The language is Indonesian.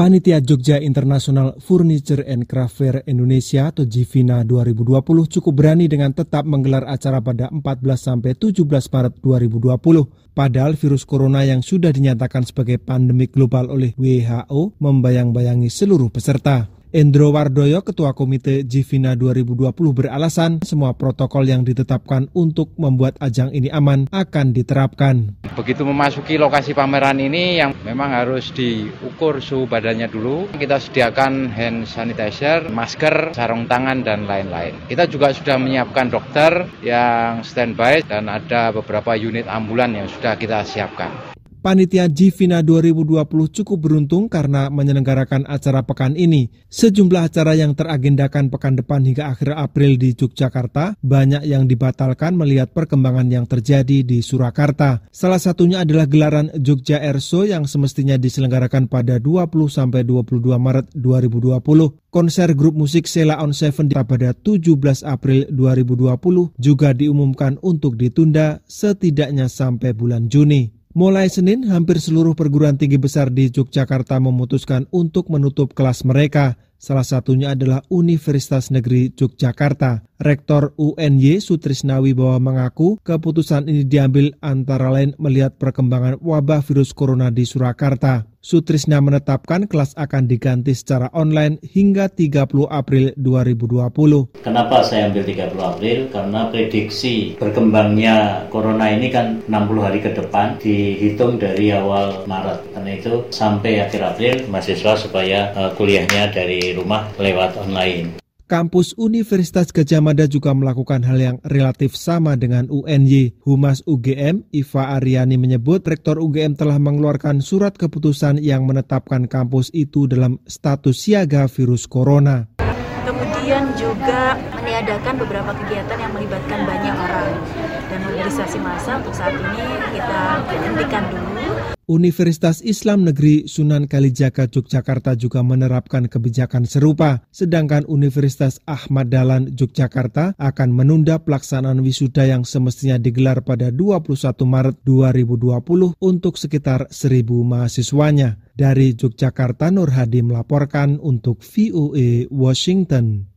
Panitia Jogja International Furniture and Craft Fair Indonesia atau Jivina 2020 cukup berani dengan tetap menggelar acara pada 14 sampai 17 Maret 2020. Padahal virus corona yang sudah dinyatakan sebagai pandemi global oleh WHO membayang-bayangi seluruh peserta. Endro Wardoyo, Ketua Komite Jivina 2020 beralasan semua protokol yang ditetapkan untuk membuat ajang ini aman akan diterapkan. Begitu memasuki lokasi pameran ini yang memang harus diukur suhu badannya dulu, kita sediakan hand sanitizer, masker, sarung tangan, dan lain-lain. Kita juga sudah menyiapkan dokter yang standby dan ada beberapa unit ambulan yang sudah kita siapkan. Panitia Jivina 2020 cukup beruntung karena menyelenggarakan acara pekan ini. Sejumlah acara yang teragendakan pekan depan hingga akhir April di Yogyakarta banyak yang dibatalkan melihat perkembangan yang terjadi di Surakarta. Salah satunya adalah gelaran Jogja Air yang semestinya diselenggarakan pada 20 sampai 22 Maret 2020. Konser grup musik Sela on Seven pada 17 April 2020 juga diumumkan untuk ditunda setidaknya sampai bulan Juni. Mulai Senin, hampir seluruh perguruan tinggi besar di Yogyakarta memutuskan untuk menutup kelas mereka. Salah satunya adalah Universitas Negeri Yogyakarta. Rektor UNY Sutrisnawi bahwa mengaku keputusan ini diambil antara lain melihat perkembangan wabah virus corona di Surakarta. Sutrisna menetapkan kelas akan diganti secara online hingga 30 April 2020. Kenapa saya ambil 30 April? Karena prediksi berkembangnya corona ini kan 60 hari ke depan dihitung dari awal Maret. Karena itu sampai akhir April mahasiswa supaya uh, kuliahnya dari rumah lewat online. Kampus Universitas Gajah Mada juga melakukan hal yang relatif sama dengan UNY. Humas UGM, Iva Aryani menyebut Rektor UGM telah mengeluarkan surat keputusan yang menetapkan kampus itu dalam status siaga virus corona. Kemudian juga meniadakan beberapa kegiatan yang melibatkan banyak orang dan mobilisasi massa untuk saat ini kita hentikan dulu Universitas Islam Negeri Sunan Kalijaga Yogyakarta juga menerapkan kebijakan serupa, sedangkan Universitas Ahmad Dahlan Yogyakarta akan menunda pelaksanaan wisuda yang semestinya digelar pada 21 Maret 2020 untuk sekitar 1.000 mahasiswanya. Dari Yogyakarta, Nur Hadi melaporkan untuk VOA Washington.